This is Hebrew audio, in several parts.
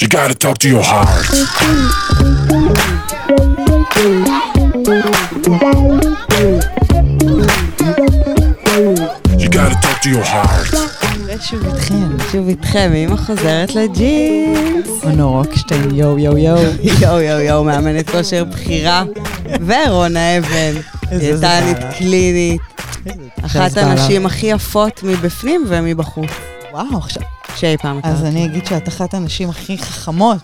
You gotta talk to your heart. You gotta talk to your heart. ושוב איתכם, שוב איתכם, אמא חוזרת לג'ינס. אונו רוקשטיין, יואו יואו יואו. יואו יואו יואו, מאמנת כושר בחירה. ורונה אבן, דיאטנית. קלינית. אחת. הנשים הכי יפות מבפנים ומבחוץ. וואו, עכשיו... שאי פעם אז הכרתי. אני אגיד שאת אחת הנשים הכי חכמות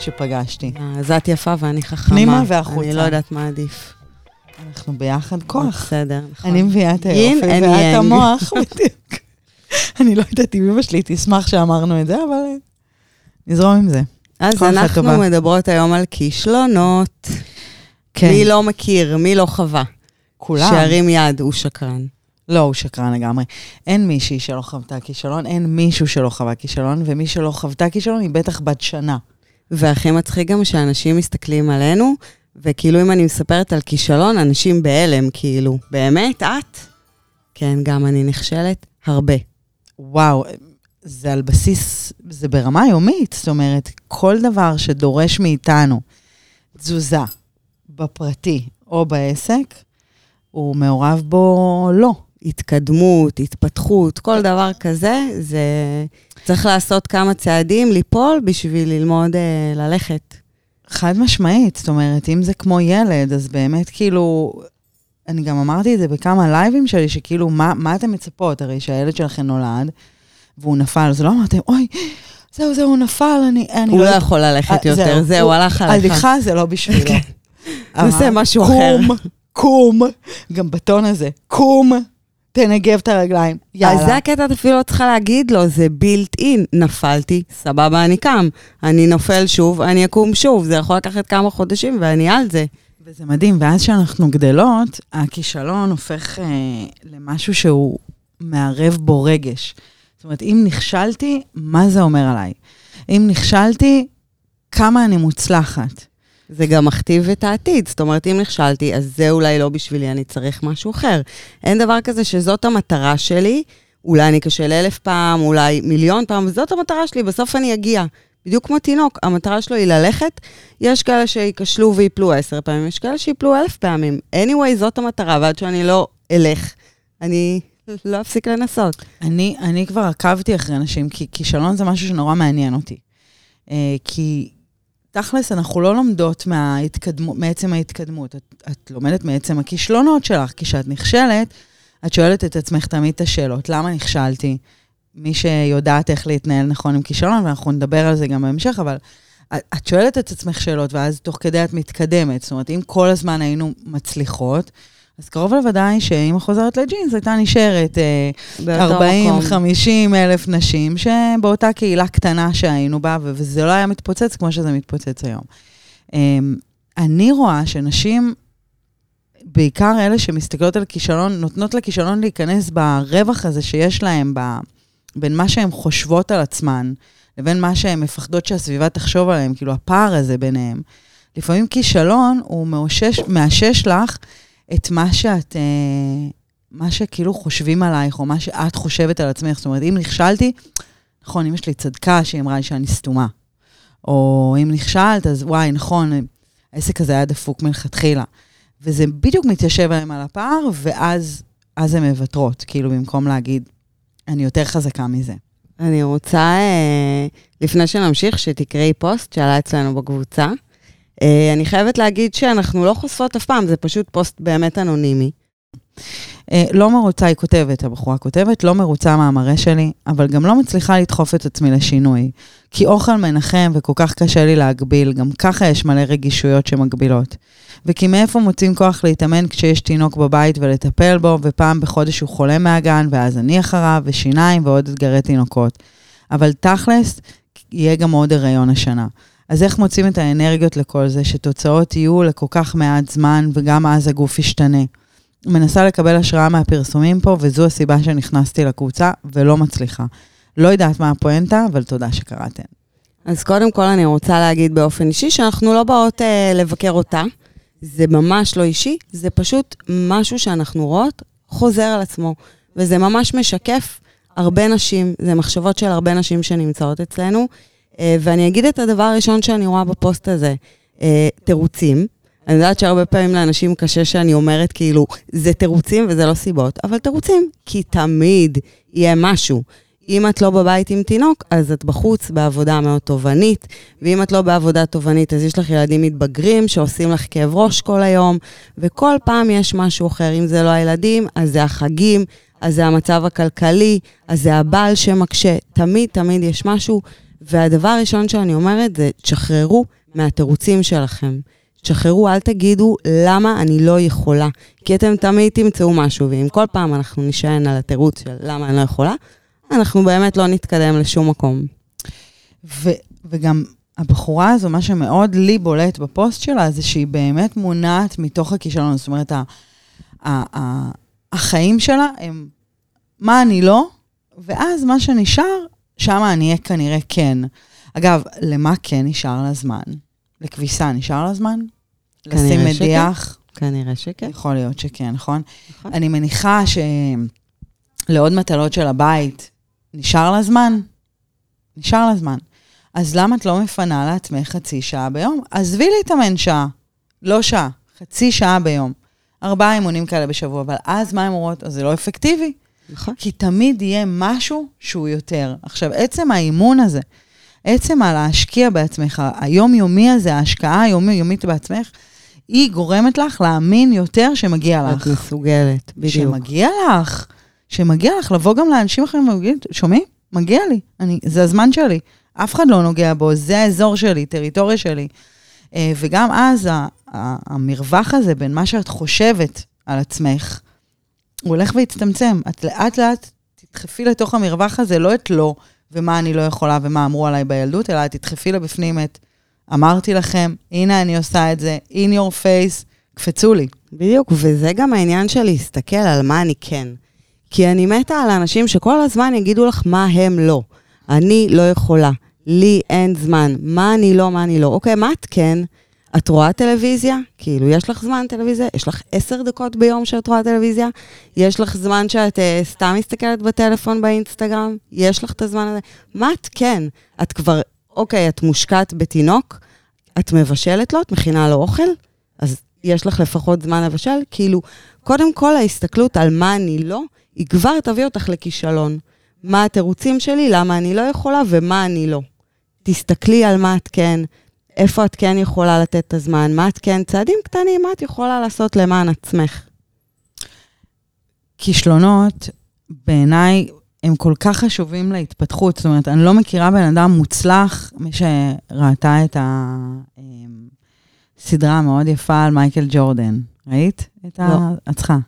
שפגשתי. אה, אז את יפה ואני חכמה. פנימה והחוצה. אני לא יודעת מה עדיף. אנחנו ביחד כוח. בסדר, נכון. אני מביאה את היופי ואת. המוח. בדיוק. אני לא יודעת אם אמא שלי תשמח שאמרנו את זה, אבל נזרום עם זה. אז אנחנו. מדברות היום על כישלונות. כן, מי לא מכיר, מי לא חווה. כולם. שירים יד, הוא שקרן. לא, הוא שקרן לגמרי. אין מישהי שלא חוותה כישלון, אין מישהו שלא חווה כישלון, ומי שלא חוותה כישלון היא בטח בת שנה. והכי מצחיק גם שאנשים מסתכלים עלינו, וכאילו אם אני מספרת על כישלון, אנשים בהלם, כאילו, באמת, את? כן, גם אני נכשלת הרבה. וואו, זה על בסיס, זה ברמה יומית, זאת אומרת, כל דבר שדורש מאיתנו תזוזה בפרטי או בעסק, הוא מעורב בו לא. התקדמות, התפתחות, כל דבר כזה, זה... צריך לעשות כמה צעדים, ליפול בשביל ללמוד אה, ללכת. חד משמעית, זאת אומרת, אם זה כמו ילד, אז באמת כאילו, אני גם אמרתי את זה בכמה לייבים שלי, שכאילו, מה, מה אתם מצפות? הרי שהילד שלכם נולד, והוא נפל, אז לא אמרתם, אוי, זהו, זהו, הוא נפל, אני... אני הוא לא יודעת." יכול ללכת אה, יותר, זהו, הוא- הלך עליך. הליכה זה לא בשבילו. נעשה אמר, משהו אחר. קום, קום, גם בטון הזה, קום, תנגב את הרגליים, אז יאללה. זה הקטע, את אפילו לא צריכה להגיד לו, זה בילט אין. נפלתי, סבבה, אני קם. אני נופל שוב, אני אקום שוב. זה יכול לקחת כמה חודשים ואני על זה. וזה מדהים, ואז כשאנחנו גדלות, הכישלון הופך אה, למשהו שהוא מערב בו רגש. זאת אומרת, אם נכשלתי, מה זה אומר עליי? אם נכשלתי, כמה אני מוצלחת. זה גם מכתיב את העתיד. זאת אומרת, אם נכשלתי, אז זה אולי לא בשבילי, אני צריך משהו אחר. אין דבר כזה שזאת המטרה שלי, אולי אני אכשל אלף פעם, אולי מיליון פעם, זאת המטרה שלי, בסוף אני אגיע. בדיוק כמו תינוק, המטרה שלו היא ללכת. יש כאלה שייכשלו ויפלו עשר פעמים, יש כאלה שיפלו אלף פעמים. anyway, זאת המטרה, ועד שאני לא אלך, אני לא אפסיק לנסות. אני, אני כבר עקבתי אחרי אנשים, כי כישלון זה משהו שנורא מעניין אותי. אה, כי תכלס, אנחנו לא לומדות מההתקדמות, מעצם ההתקדמות. את, את לומדת מעצם הכישלונות שלך, כי כשאת נכשלת, את שואלת את עצמך תמיד את השאלות, למה נכשלתי? מי שיודעת איך להתנהל נכון עם כישלון, ואנחנו נדבר על זה גם בהמשך, אבל את שואלת את עצמך שאלות, ואז תוך כדי את מתקדמת. זאת אומרת, אם כל הזמן היינו מצליחות, אז קרוב לוודאי שאם חוזרת לג'ינס, הייתה נשארת אה, באותו 40, מקום. 50 אלף נשים שבאותה קהילה קטנה שהיינו בה, וזה לא היה מתפוצץ כמו שזה מתפוצץ היום. אמ, אני רואה שנשים, בעיקר אלה שמסתכלות על כישלון, נותנות לכישלון להיכנס ברווח הזה שיש להם, ב- בין מה שהן חושבות על עצמן, לבין מה שהן מפחדות שהסביבה תחשוב עליהן, כאילו הפער הזה ביניהם. לפעמים כישלון הוא מאושש, מאשש לך את מה שאת, אה, מה שכאילו חושבים עלייך, או מה שאת חושבת על עצמך. זאת אומרת, אם נכשלתי, נכון, אמא שלי צדקה שהיא אמרה לי שאני סתומה. או אם נכשלת, אז וואי, נכון, העסק הזה היה דפוק מלכתחילה. וזה בדיוק מתיישב להם על הפער, ואז אז הן מוותרות, כאילו, במקום להגיד, אני יותר חזקה מזה. אני רוצה, אה, לפני שנמשיך, שתקראי פוסט שעלה אצלנו בקבוצה. אה, אני חייבת להגיד שאנחנו לא חושפות אף פעם, זה פשוט פוסט באמת אנונימי. אה, לא מרוצה, היא כותבת, הבחורה כותבת, לא מרוצה מהמראה שלי, אבל גם לא מצליחה לדחוף את עצמי לשינוי. כי אוכל מנחם וכל כך קשה לי להגביל, גם ככה יש מלא רגישויות שמגבילות. וכי מאיפה מוצאים כוח להתאמן כשיש תינוק בבית ולטפל בו, ופעם בחודש הוא חולה מהגן, ואז אני אחריו, ושיניים ועוד אתגרי תינוקות. אבל תכלס, יהיה גם עוד הריון השנה. אז איך מוצאים את האנרגיות לכל זה, שתוצאות יהיו לכל כך מעט זמן, וגם אז הגוף ישתנה? מנסה לקבל השראה מהפרסומים פה, וזו הסיבה שנכנסתי לקבוצה, ולא מצליחה. לא יודעת מה הפואנטה, אבל תודה שקראתם. אז קודם כל אני רוצה להגיד באופן אישי שאנחנו לא באות אה, לבקר אותה. זה ממש לא אישי, זה פשוט משהו שאנחנו רואות חוזר על עצמו. וזה ממש משקף הרבה נשים, זה מחשבות של הרבה נשים שנמצאות אצלנו. אה, ואני אגיד את הדבר הראשון שאני רואה בפוסט הזה, אה, תירוצים. אני יודעת שהרבה פעמים לאנשים קשה שאני אומרת כאילו, זה תירוצים וזה לא סיבות, אבל תירוצים, כי תמיד יהיה משהו. אם את לא בבית עם תינוק, אז את בחוץ בעבודה מאוד תובענית, ואם את לא בעבודה תובענית, אז יש לך ילדים מתבגרים שעושים לך כאב ראש כל היום, וכל פעם יש משהו אחר. אם זה לא הילדים, אז זה החגים, אז זה המצב הכלכלי, אז זה הבעל שמקשה. תמיד, תמיד יש משהו. והדבר הראשון שאני אומרת זה, תשחררו מהתירוצים שלכם. תשחררו, אל תגידו למה אני לא יכולה. כי אתם תמיד תמצאו משהו, ואם כל פעם אנחנו נשען על התירוץ של למה אני לא יכולה, אנחנו באמת לא נתקדם לשום מקום. ו, וגם הבחורה הזו, מה שמאוד לי בולט בפוסט שלה, זה שהיא באמת מונעת מתוך הכישלון. זאת אומרת, ה, ה, ה, החיים שלה הם מה אני לא, ואז מה שנשאר, שם אני אהיה כנראה כן. אגב, למה כן נשאר לה זמן? לכביסה נשאר לה זמן? לשים. מדיח? כנראה שכן. יכול להיות שכן, נכון? נכון. אני מניחה שלעוד מטלות של הבית נשאר לה זמן? נשאר לה זמן. אז למה את לא מפנה לעצמך חצי שעה ביום? עזבי להתאמן שעה, לא שעה, חצי שעה ביום. ארבעה אימונים כאלה בשבוע, אבל אז מה הן אומרות? אז זה לא אפקטיבי. נכון. כי תמיד יהיה משהו שהוא יותר. עכשיו, עצם האימון הזה, עצם על להשקיע בעצמך, היומיומי הזה, ההשקעה היומיומית בעצמך, היא גורמת לך להאמין יותר שמגיע לך. את מסוגלת, בדיוק. שמגיע לך, שמגיע לך לבוא גם לאנשים אחרים ולהגיד, שומעים? מגיע לי, אני, זה הזמן שלי. אף אחד לא נוגע בו, זה האזור שלי, טריטוריה שלי. אה, וגם אז המרווח הזה בין מה שאת חושבת על עצמך, הוא הולך והצטמצם. את לאט לאט תדחפי לתוך המרווח הזה, לא את לא, ומה אני לא יכולה ומה אמרו עליי בילדות, אלא את תדחפי לבפנים את אמרתי לכם, הנה אני עושה את זה, in your face, קפצו לי. בדיוק, וזה גם העניין של להסתכל על מה אני כן. כי אני מתה על אנשים שכל הזמן יגידו לך מה הם לא. אני לא יכולה, לי אין זמן, מה אני לא, מה אני לא. אוקיי, מה את כן? את רואה טלוויזיה? כאילו, יש לך זמן טלוויזיה? יש לך עשר דקות ביום שאת רואה טלוויזיה? יש לך זמן שאת uh, סתם מסתכלת בטלפון באינסטגרם? יש לך את הזמן הזה? מה את כן? את כבר, אוקיי, את מושקעת בתינוק? את מבשלת לו? את מכינה לו אוכל? אז יש לך לפחות זמן לבשל? כאילו, קודם כל ההסתכלות על מה אני לא, היא כבר תביא אותך לכישלון. מה התירוצים שלי, למה אני לא יכולה ומה אני לא. תסתכלי על מה את כן, איפה את כן יכולה לתת את הזמן, מה את כן, צעדים קטנים, מה את יכולה לעשות למען עצמך. כישלונות, בעיניי, הם כל כך חשובים להתפתחות. זאת אומרת, אני לא מכירה בן אדם מוצלח, מי שראתה את הסדרה המאוד יפה על מייקל ג'ורדן. ראית? את לא. את צריכה.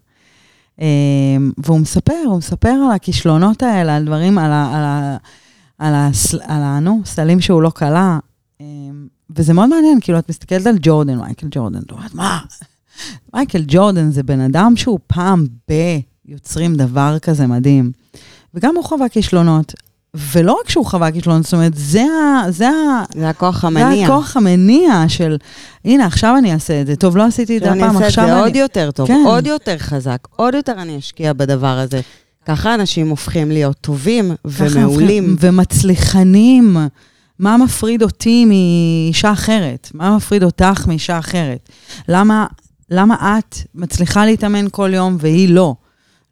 אמ, והוא מספר, הוא מספר על הכישלונות האלה, על דברים, על ה... על ה... על ה... על ה... נו, סלים שהוא לא קלע. וזה מאוד מעניין, כאילו, את מסתכלת על ג'ורדן, מייקל ג'ורדן, את אומרת, מה? מייקל ג'ורדן זה בן אדם שהוא פעם ב... יוצרים דבר כזה מדהים. וגם הוא חווה כישלונות. ולא רק שהוא חווה כישלונות, זאת אומרת, זה, ה, זה, ה, זה הכוח זה המניע. הכוח המניע של, הנה, עכשיו אני אעשה את זה. טוב, לא עשיתי את זה אני הפעם, אעשה את עכשיו זה אני... עוד יותר טוב, כן. עוד יותר חזק, עוד יותר אני אשקיע בדבר הזה. ככה אנשים הופכים להיות טובים ומעולים. ומצליחנים. מה מפריד אותי מאישה אחרת? מה מפריד אותך מאישה אחרת? למה, למה את מצליחה להתאמן כל יום והיא לא?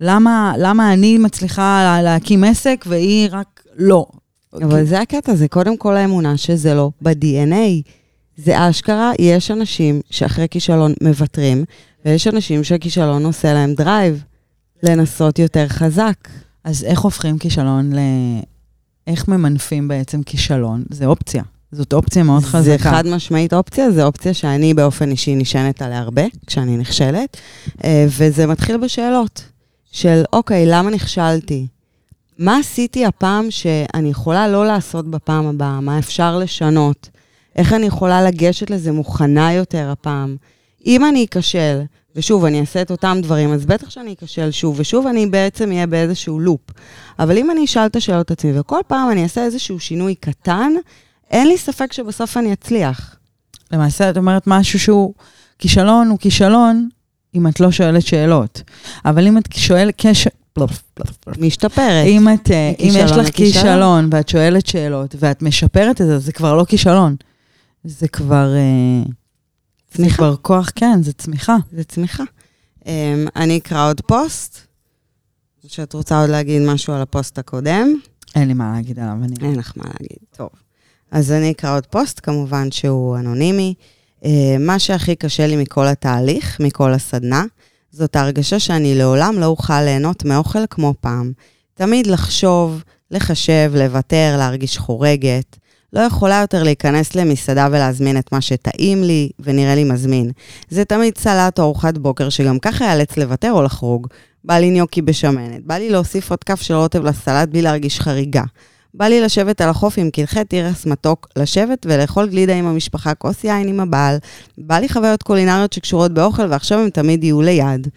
למה, למה אני מצליחה לה- להקים עסק והיא רק לא? אבל זה הקטע, זה קודם כל האמונה שזה לא ב-DNA. זה אשכרה, יש אנשים שאחרי כישלון מוותרים, ויש אנשים שהכישלון עושה להם drive לנסות יותר חזק. אז איך הופכים כישלון ל... איך ממנפים בעצם כישלון? זה אופציה. זאת אופציה מאוד חזקה. זה חד משמעית אופציה, זה אופציה שאני באופן אישי נשענת עליה הרבה, כשאני נכשלת, אה, וזה מתחיל בשאלות של, אוקיי, למה נכשלתי? מה עשיתי הפעם שאני יכולה לא לעשות בפעם הבאה? מה אפשר לשנות? איך אני יכולה לגשת לזה מוכנה יותר הפעם? אם אני אכשל, ושוב, אני אעשה את אותם דברים, אז בטח שאני אכשל שוב, ושוב אני בעצם אהיה באיזשהו לופ. אבל אם אני אשאל את השאלות עצמי, וכל פעם אני אעשה איזשהו שינוי קטן, אין לי ספק שבסוף אני אצליח. למעשה, את אומרת משהו שהוא, כישלון הוא כישלון אם את לא שואלת שאלות. אבל אם את שואלת, כש, משתפרת. אם, את, אה, אם יש לך לכישלון. כישלון ואת שואלת שאלות ואת משפרת את זה, זה כבר לא כישלון. זה כבר... אה, זה צמיחה. כבר כוח, כן, זה צמיחה. זה צמיחה. Um, אני אקרא עוד פוסט. שאת רוצה עוד להגיד משהו על הפוסט הקודם? אין לי מה להגיד עליו. אני... אין לך מה להגיד. טוב. אז אני אקרא עוד פוסט, כמובן שהוא אנונימי. Uh, מה שהכי קשה לי מכל התהליך, מכל הסדנה, זאת ההרגשה שאני לעולם לא אוכל ליהנות מאוכל כמו פעם. תמיד לחשוב, לחשב, לוותר, להרגיש חורגת. לא יכולה יותר להיכנס למסעדה ולהזמין את מה שטעים לי ונראה לי מזמין. זה תמיד סלט או ארוחת בוקר שגם ככה ייאלץ לוותר או לחרוג. בא לי ניוקי בשמנת, בא לי להוסיף עוד כף של רוטב לסלט בלי להרגיש חריגה. בא לי לשבת על החוף עם קלחי תירס מתוק, לשבת ולאכול גלידה עם המשפחה, כוס יין עם הבעל. בא לי חוויות קולינריות שקשורות באוכל, ועכשיו הם תמיד יהיו ליד.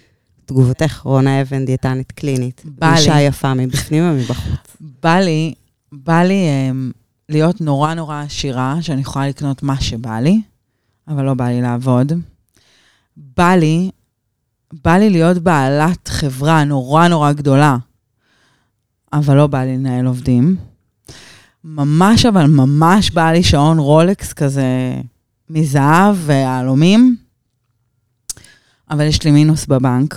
תגובתך, רונה אבן, דיאטנית קלינית. בא לי. אישה יפה מבפנים ומבחוץ. בא לי, בא לי um, להיות נורא נורא עשירה, שאני יכולה לקנות מה שבא לי, אבל לא בא לי לעבוד. בא לי, בא לי להיות בעלת חברה נורא נורא גדולה, אבל לא בא לי לנהל עובדים. ממש, אבל ממש בא לי שעון רולקס כזה מזהב ויהלומים, אבל יש לי מינוס בבנק.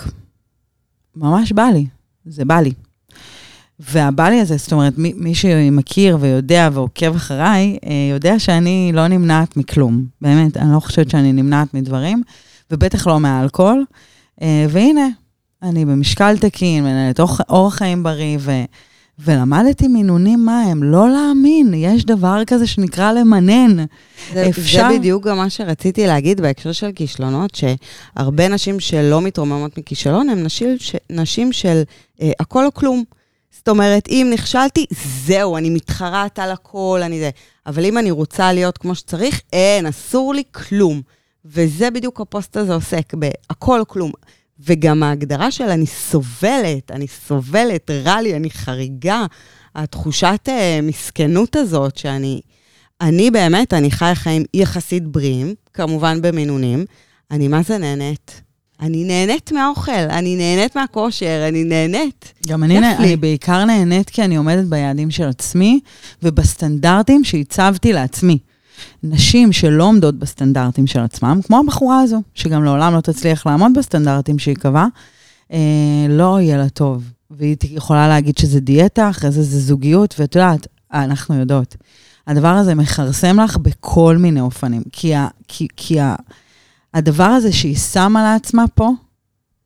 ממש בא לי, זה בא לי. והבא לי הזה, זאת אומרת, מי, מי שמכיר ויודע ועוקב אחריי, אה, יודע שאני לא נמנעת מכלום. באמת, אני לא חושבת שאני נמנעת מדברים, ובטח לא מאלכוהול. אה, והנה, אני במשקל תקין, מנהלת אורח, אורח חיים בריא, ו, ולמדתי מינונים מה הם. לא להאמין, יש דבר כזה שנקרא למנן. זה, אפשר- זה בדיוק גם מה שרציתי להגיד בהקשר של כישלונות, שהרבה נשים שלא מתרוממות מכישלון, הן נשים, ש, נשים של אה, הכל או כלום. זאת אומרת, אם נכשלתי, זהו, אני מתחרט על הכל, אני זה. אבל אם אני רוצה להיות כמו שצריך, אין, אסור לי כלום. וזה בדיוק הפוסט הזה עוסק, בהכל כלום. וגם ההגדרה של אני סובלת, אני סובלת, רע לי, אני חריגה. התחושת אה, מסכנות הזאת שאני... אני באמת, אני חיה חיים יחסית בריאים, כמובן במינונים. אני מה זה נהנית? אני נהנית מהאוכל, אני נהנית מהכושר, אני נהנית. גם אני, נה. אני בעיקר נהנית כי אני עומדת ביעדים של עצמי ובסטנדרטים שהצבתי לעצמי. נשים שלא עומדות בסטנדרטים של עצמם, כמו הבחורה הזו, שגם לעולם לא תצליח לעמוד בסטנדרטים שהיא קבעה, אה, לא יהיה לה טוב. והיא יכולה להגיד שזה דיאטה, אחרי זה זה זוגיות, ואת יודעת, אנחנו יודעות. הדבר הזה מכרסם לך בכל מיני אופנים. כי, ה, כי, כי ה, הדבר הזה שהיא שמה לעצמה פה,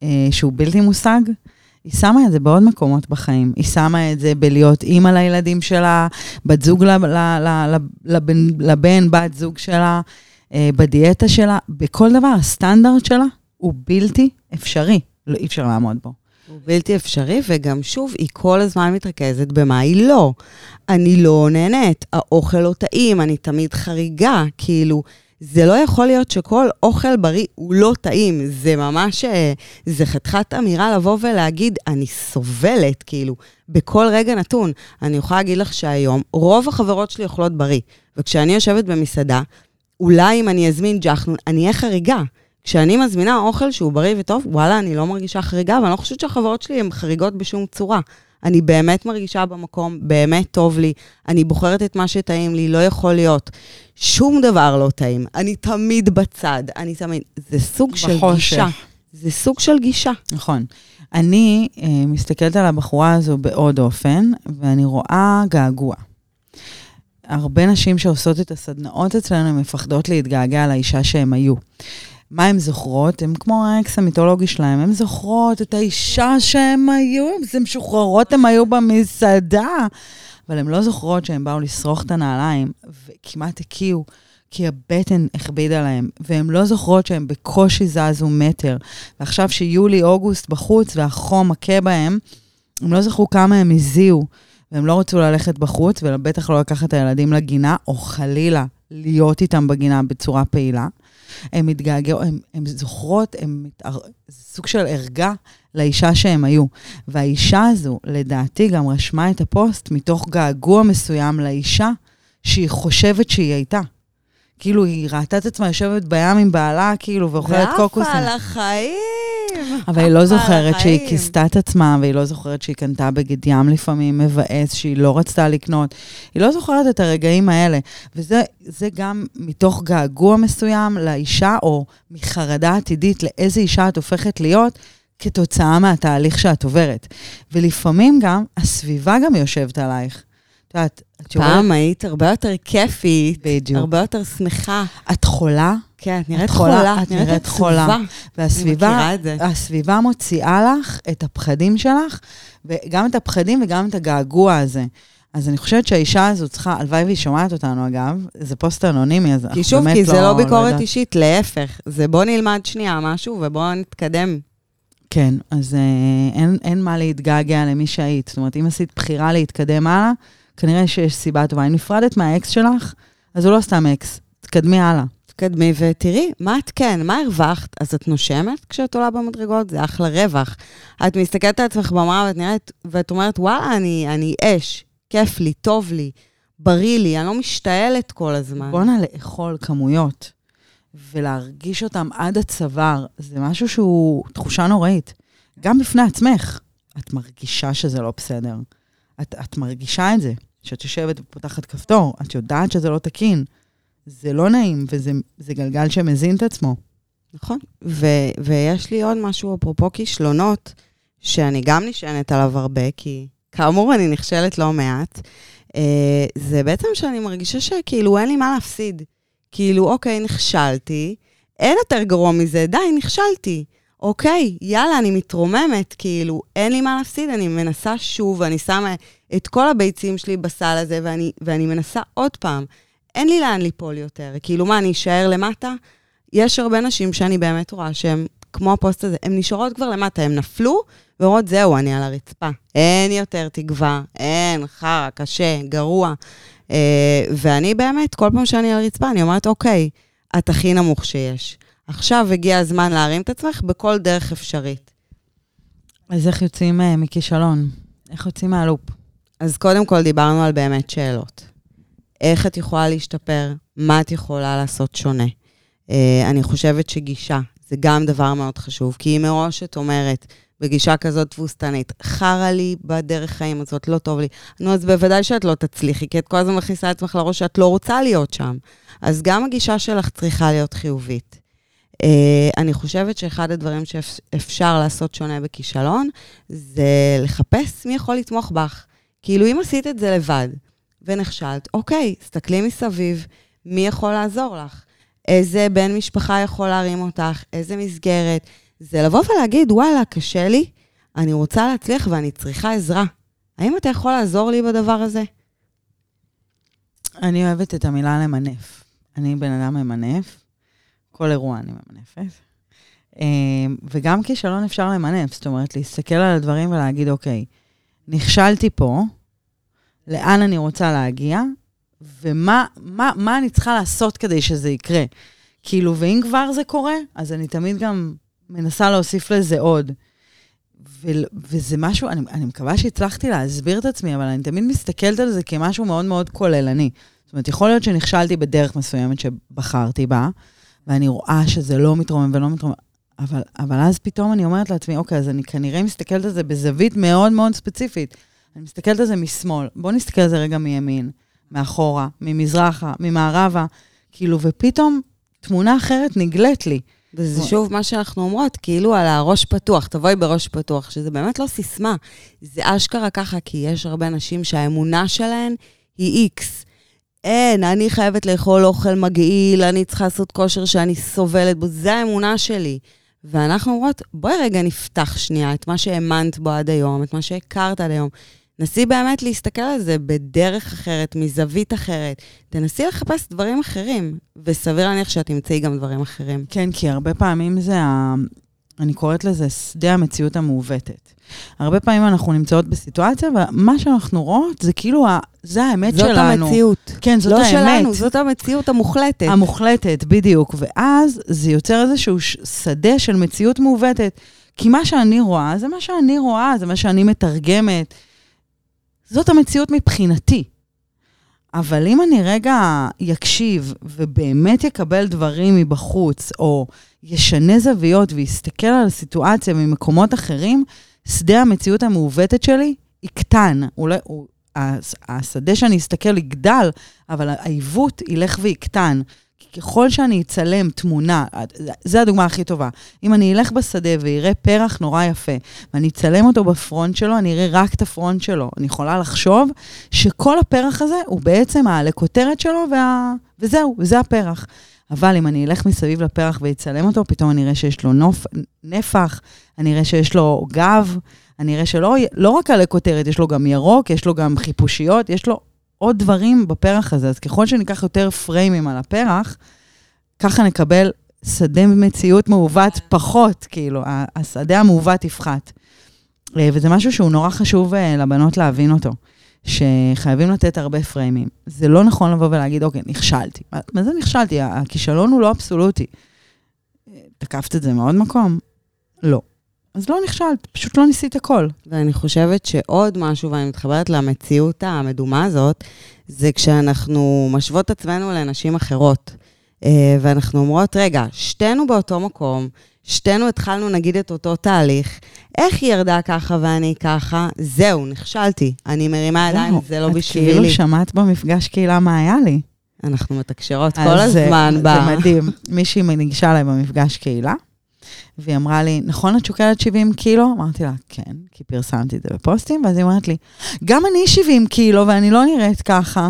אה, שהוא בלתי מושג, היא שמה את זה בעוד מקומות בחיים. היא שמה את זה בלהיות אימא לילדים שלה, בת זוג לבן, לבן, בת זוג שלה, אה, בדיאטה שלה, בכל דבר, הסטנדרט שלה הוא בלתי אפשרי. לא, אי אפשר לעמוד בו. הוא בלתי אפשרי, וגם שוב, היא כל הזמן מתרכזת במה היא לא. אני לא נהנית, האוכל לא טעים, אני תמיד חריגה, כאילו, זה לא יכול להיות שכל אוכל בריא הוא לא טעים. זה ממש, אה, זה חתיכת אמירה לבוא ולהגיד, אני סובלת, כאילו, בכל רגע נתון. אני יכולה להגיד לך שהיום, רוב החברות שלי אוכלות בריא, וכשאני יושבת במסעדה, אולי אם אני אזמין ג'חנון, אני אהיה חריגה. כשאני מזמינה אוכל שהוא בריא וטוב, וואלה, אני לא מרגישה חריגה, ואני לא חושבת שהחברות שלי הן חריגות בשום צורה. אני באמת מרגישה במקום, באמת טוב לי, אני בוחרת את מה שטעים לי, לא יכול להיות. שום דבר לא טעים, אני תמיד בצד, אני תמיד... זה סוג של. גישה. זה סוג של גישה. נכון. אני אה, מסתכלת על הבחורה הזו בעוד אופן, ואני רואה געגוע. הרבה נשים שעושות את הסדנאות אצלנו, הן מפחדות להתגעגע לאישה שהן היו. מה הן זוכרות? הן כמו האקס המיתולוגי שלהן, הן זוכרות את האישה שהן היו, זה משוחררות הן היו במסעדה. אבל הן לא זוכרות שהן באו לשרוך את הנעליים, וכמעט הקיאו, כי הבטן הכבידה להן, והן לא זוכרות שהן בקושי זזו מטר. ועכשיו שיולי-אוגוסט בחוץ והחום מכה בהם, הם לא זכרו כמה הם הזיעו, והם לא רצו ללכת בחוץ, ובטח לא לקחת את הילדים לגינה, או חלילה להיות איתם בגינה בצורה פעילה. הם מתגעגעו, הם, הם זוכרות, הם מתער... זה סוג של ערגה לאישה שהם היו. והאישה הזו, לדעתי, גם רשמה את הפוסט מתוך געגוע מסוים לאישה שהיא חושבת שהיא הייתה. כאילו, היא ראתה את עצמה יושבת בים עם בעלה, כאילו, ואוכלת קוקוסים. ועפה על החיים. אבל היא לא זוכרת שהיא. כיסתה את עצמה, והיא לא זוכרת שהיא קנתה בגד ים לפעמים מבאס, שהיא לא רצתה לקנות. היא לא זוכרת את הרגעים האלה. וזה זה גם מתוך געגוע מסוים לאישה, או מחרדה עתידית לאיזה אישה את הופכת להיות, כתוצאה מהתהליך שאת עוברת. ולפעמים גם, הסביבה גם יושבת עלייך. את יודעת, את יורדת... פעם היית הרבה יותר כיפית, בדיוק. הרבה יותר שמחה. את חולה, כן, את נראית את חולה, חולה, את נראית חולה. אני והסביבה, מכירה את זה. הסביבה מוציאה לך את הפחדים שלך, וגם את הפחדים וגם את הגעגוע הזה. אז אני חושבת שהאישה הזו צריכה, הלוואי והיא שומעת אותנו אגב, זה פוסט אנונימי, אז אנחנו כי שוב, באמת כי זה לא ביקורת יודעת. אישית, להפך. זה בוא נלמד שנייה משהו ובוא נתקדם. כן, אז אה, אין, אין מה להתגעגע למי שהיית. זאת אומרת, אם עשית בחירה להתקדם הלאה, כנראה שיש סיבה טובה. אם נפרדת מהאקס שלך, אז הוא לא סתם אקס, תתקדמי הלאה. תקדמי ותראי, מה את כן, מה הרווחת? אז את נושמת כשאת עולה במדרגות? זה אחלה רווח. את מסתכלת על עצמך במראה ואת נראית, ואת אומרת, וואלה, אני, אני אש, כיף לי, טוב לי, בריא לי, אני לא משתעלת כל הזמן. בואנה לאכול כמויות ולהרגיש אותם עד הצוואר, זה משהו שהוא תחושה נוראית. גם בפני עצמך, את מרגישה שזה לא בסדר. את, את מרגישה את זה, שאת יושבת ופותחת כפתור, את יודעת שזה לא תקין. זה לא נעים, וזה זה גלגל שמזין את עצמו. נכון. ו- ויש לי עוד משהו, אפרופו כישלונות, שאני גם נשענת עליו הרבה, כי כאמור, אני נכשלת לא מעט. אה, זה בעצם שאני מרגישה שכאילו אין לי מה להפסיד. כאילו, אוקיי, נכשלתי, אין יותר גרוע מזה, די, נכשלתי. אוקיי, יאללה, אני מתרוממת, כאילו, אין לי מה להפסיד, אני מנסה שוב, ואני שמה את כל הביצים שלי בסל הזה, ואני, ואני מנסה עוד פעם. אין לי לאן ליפול יותר. כאילו, מה, אני אשאר למטה? יש הרבה נשים שאני באמת רואה שהן, כמו הפוסט הזה, הן נשארות כבר למטה, הן נפלו, ואומרות, זהו, אני על הרצפה. אין יותר תקווה, אין, חרא, קשה, גרוע. אה, ואני באמת, כל פעם שאני על הרצפה, אני אומרת, אוקיי, את הכי נמוך שיש. עכשיו הגיע הזמן להרים את עצמך בכל דרך אפשרית. אז איך יוצאים uh, מכישלון? איך יוצאים מהלופ? אז קודם כל דיברנו על באמת שאלות. איך את יכולה להשתפר? מה את יכולה לעשות שונה? Uh, אני חושבת שגישה זה גם דבר מאוד חשוב, כי אם מראש את אומרת, בגישה כזאת תבוסתנית, חרא לי בדרך חיים הזאת, לא טוב לי, נו, אז בוודאי שאת לא תצליחי, כי את כל הזמן מכניסה את עצמך לראש שאת לא רוצה להיות שם. אז גם הגישה שלך צריכה להיות חיובית. Uh, אני חושבת שאחד הדברים שאפשר לעשות שונה בכישלון, זה לחפש מי יכול לתמוך בך. כאילו, אם עשית את זה לבד ונכשלת, אוקיי, תסתכלי מסביב, מי יכול לעזור לך? איזה בן משפחה יכול להרים אותך? איזה מסגרת? זה לבוא ולהגיד, וואלה, קשה לי, אני רוצה להצליח ואני צריכה עזרה. האם אתה יכול לעזור לי בדבר הזה? אני אוהבת את המילה למנף. אני בן אדם ממנף, כל אירוע אני ממנפת. אה, וגם כישלון אפשר למנף, זאת אומרת, להסתכל על הדברים ולהגיד, אוקיי, נכשלתי פה, לאן אני רוצה להגיע, ומה מה, מה אני צריכה לעשות כדי שזה יקרה. כאילו, ואם כבר זה קורה, אז אני תמיד גם מנסה להוסיף לזה עוד. ו- וזה משהו, אני, אני מקווה שהצלחתי להסביר את עצמי, אבל אני תמיד מסתכלת על זה כמשהו מאוד מאוד כוללני. זאת אומרת, יכול להיות שנכשלתי בדרך מסוימת שבחרתי בה, ואני רואה שזה לא מתרומם ולא מתרומם, אבל, אבל אז פתאום אני אומרת לעצמי, אוקיי, אז אני כנראה מסתכלת על זה בזווית מאוד מאוד ספציפית. אני מסתכלת על זה משמאל. בואו נסתכל על זה רגע מימין, מאחורה, ממזרחה, ממערבה, כאילו, ופתאום תמונה אחרת נגלית לי. וזה שוב מה שאנחנו אומרות, כאילו על הראש פתוח, תבואי בראש פתוח, שזה באמת לא סיסמה. זה אשכרה ככה, כי יש הרבה נשים שהאמונה שלהן היא איקס. אין, אני חייבת לאכול אוכל מגעיל, אני צריכה לעשות כושר שאני סובלת בו, זה האמונה שלי. ואנחנו אומרות, בואי רגע נפתח שנייה את מה שהאמנת בו עד היום, את מה שהכרת עד היום. נסי באמת להסתכל על זה בדרך אחרת, מזווית אחרת. תנסי לחפש דברים אחרים, וסביר להניח שאת תמצאי גם דברים אחרים. כן, כי הרבה פעמים זה, ה... אני קוראת לזה שדה המציאות המעוותת. הרבה פעמים אנחנו נמצאות בסיטואציה, ומה שאנחנו רואות זה כאילו, ה... זה האמת זאת שלנו. זאת המציאות. כן, זאת לא האמת. שלנו, זאת המציאות המוחלטת. המוחלטת, בדיוק. ואז זה יוצר איזשהו שדה של מציאות מעוותת. כי מה שאני רואה, זה מה שאני רואה, זה מה שאני מתרגמת. זאת המציאות מבחינתי. אבל אם אני רגע יקשיב ובאמת יקבל דברים מבחוץ, או ישנה זוויות ויסתכל על הסיטואציה ממקומות אחרים, שדה המציאות המעוותת שלי יקטן. אולי, הוא, הש- השדה שאני אסתכל יגדל, אבל העיוות ילך ויקטן. ככל שאני אצלם תמונה, זו הדוגמה הכי טובה. אם אני אלך בשדה ואראה פרח נורא יפה, ואני אצלם אותו בפרונט שלו, אני אראה רק את הפרונט שלו. אני יכולה לחשוב שכל הפרח הזה הוא בעצם העלה כותרת שלו, וה... וזהו, וזה הפרח. אבל אם אני אלך מסביב לפרח ואצלם אותו, פתאום אני אראה שיש לו נוף, נפח, אני אראה שיש לו גב, אני אראה שלא לא רק עלי יש לו גם ירוק, יש לו גם חיפושיות, יש לו עוד דברים בפרח הזה. אז ככל שניקח יותר פריימים על הפרח, ככה נקבל שדה מציאות מעוות פחות, כאילו, השדה המעוות יפחת. אה, וזה משהו שהוא נורא חשוב אה, לבנות להבין אותו, שחייבים לתת הרבה פריימים. זה לא נכון לבוא ולהגיד, אוקיי, נכשלתי. מה זה נכשלתי? הכישלון הוא לא אבסולוטי. אה, תקפת את זה מעוד מקום? לא. אז לא נכשלת, פשוט לא ניסית הכל. ואני חושבת שעוד משהו, ואני מתחברת למציאות המדומה הזאת, זה כשאנחנו משוות עצמנו לנשים אחרות. אה, ואנחנו אומרות, רגע, שתינו באותו מקום, שתינו התחלנו נגיד את אותו תהליך, איך היא ירדה ככה ואני ככה? זהו, נכשלתי. אני מרימה ידיים, זהו, זה לא את בשבילי. כאילו שמעת במפגש קהילה מה היה לי. אנחנו מתקשרות כל הזמן ב... זה מדהים. מישהי ניגשה אליי במפגש קהילה, והיא אמרה לי, נכון את שוקלת 70 קילו? אמרתי לה, כן, כי פרסמתי את זה בפוסטים, ואז היא אומרת לי, גם אני 70 קילו ואני לא נראית ככה.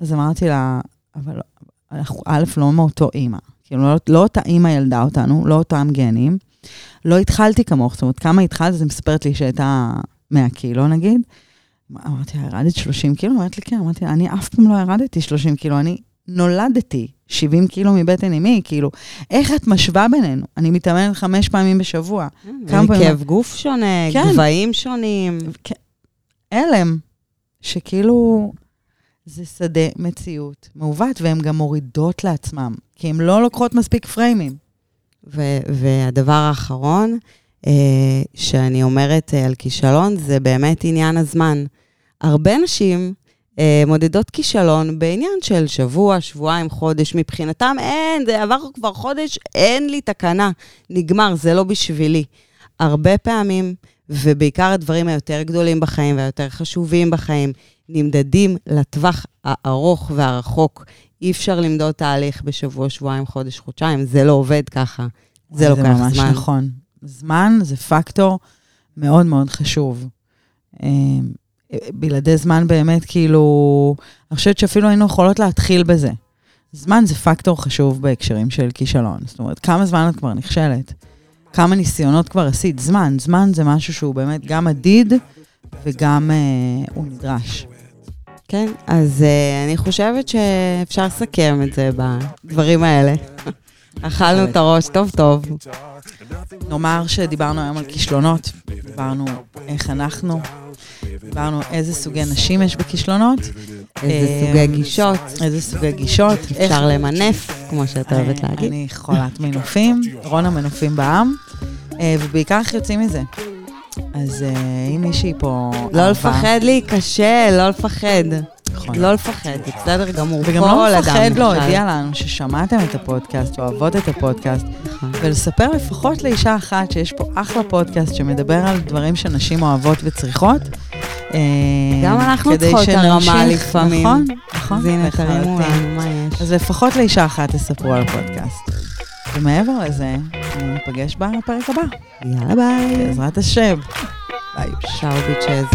אז אמרתי לה, אבל אנחנו א', לא מאותו אימא. כאילו, לא, לא אותה אימא ילדה אותנו, לא אותם גנים. לא התחלתי כמוך, זאת אומרת, כמה התחלת? אז היא מספרת לי שהייתה 100 קילו נגיד. אמרתי לה, ירדת 30 קילו? אמרת לי, כן. אמרתי לה, אני אף פעם לא ירדתי 30 קילו, אני נולדתי 70 קילו מבטן אמי, כאילו, איך את משווה בינינו? אני מתאמנת חמש פעמים בשבוע. כמה פעמים- כאב גוף שונה, כן. גבהים שונים. הלם, שכאילו, זה שדה מציאות מעוות, והן גם מורידות לעצמם, כי הן לא לוקחות מספיק פריימים. והדבר האחרון אה, שאני אומרת אה, על כישלון, זה באמת עניין הזמן. הרבה נשים אה, מודדות כישלון בעניין של שבוע, שבועיים, חודש. מבחינתם אין, זה עבר כבר חודש, אין לי תקנה. נגמר, זה לא בשבילי. הרבה פעמים, ובעיקר הדברים היותר גדולים בחיים והיותר חשובים בחיים, נמדדים לטווח הארוך והרחוק. אי אפשר למדוד תהליך בשבוע, שבועיים, חודש, חודשיים, זה לא עובד ככה. זה לוקח זה ממש זמן. נכון. זמן זה פקטור מאוד מאוד חשוב. אה, בלעדי זמן באמת, כאילו, אני חושבת שאפילו היינו יכולות להתחיל בזה. זמן זה פקטור חשוב בהקשרים של כישלון. זאת אומרת, כמה זמן את כבר נכשלת? כמה ניסיונות כבר עשית? זמן. זמן זה משהו שהוא באמת גם מדיד וגם אה, הוא נדרש. כן, אז uh, אני חושבת שאפשר לסכם את זה בדברים האלה. אכלנו את הראש טוב טוב. נאמר שדיברנו היום על כישלונות, דיברנו איך אנחנו, דיברנו איזה סוגי נשים יש בכישלונות, איזה אה, סוגי גישות, איזה סוגי גישות, אפשר למנף, כמו שאת אוהבת אה, להגיד. אני חולת מנופים, רון המנופים בעם, אה, ובעיקר איך יוצאים מזה. אז אם מישהי פה... לא לפחד להיכשל, לא לפחד. נכון. לא לפחד, זה בסדר גמור. וגם לא לפחד. להודיע לנו ששמעתם את הפודקאסט, אוהבות את הפודקאסט, נכון. ולספר לפחות לאישה אחת שיש פה אחלה פודקאסט שמדבר על דברים שנשים אוהבות וצריכות. אה, גם אנחנו צריכות הרמה שנמשיך- לפעמים. נכון, נכון. אז הנה. תרימו לנו, מה יש? אז לפחות לאישה אחת תספרו על הפודקאסט. ומעבר לזה, ניפגש בפרק הבא, יאללה ביי. בעזרת השם. ביי. צ'או ביצ'ז.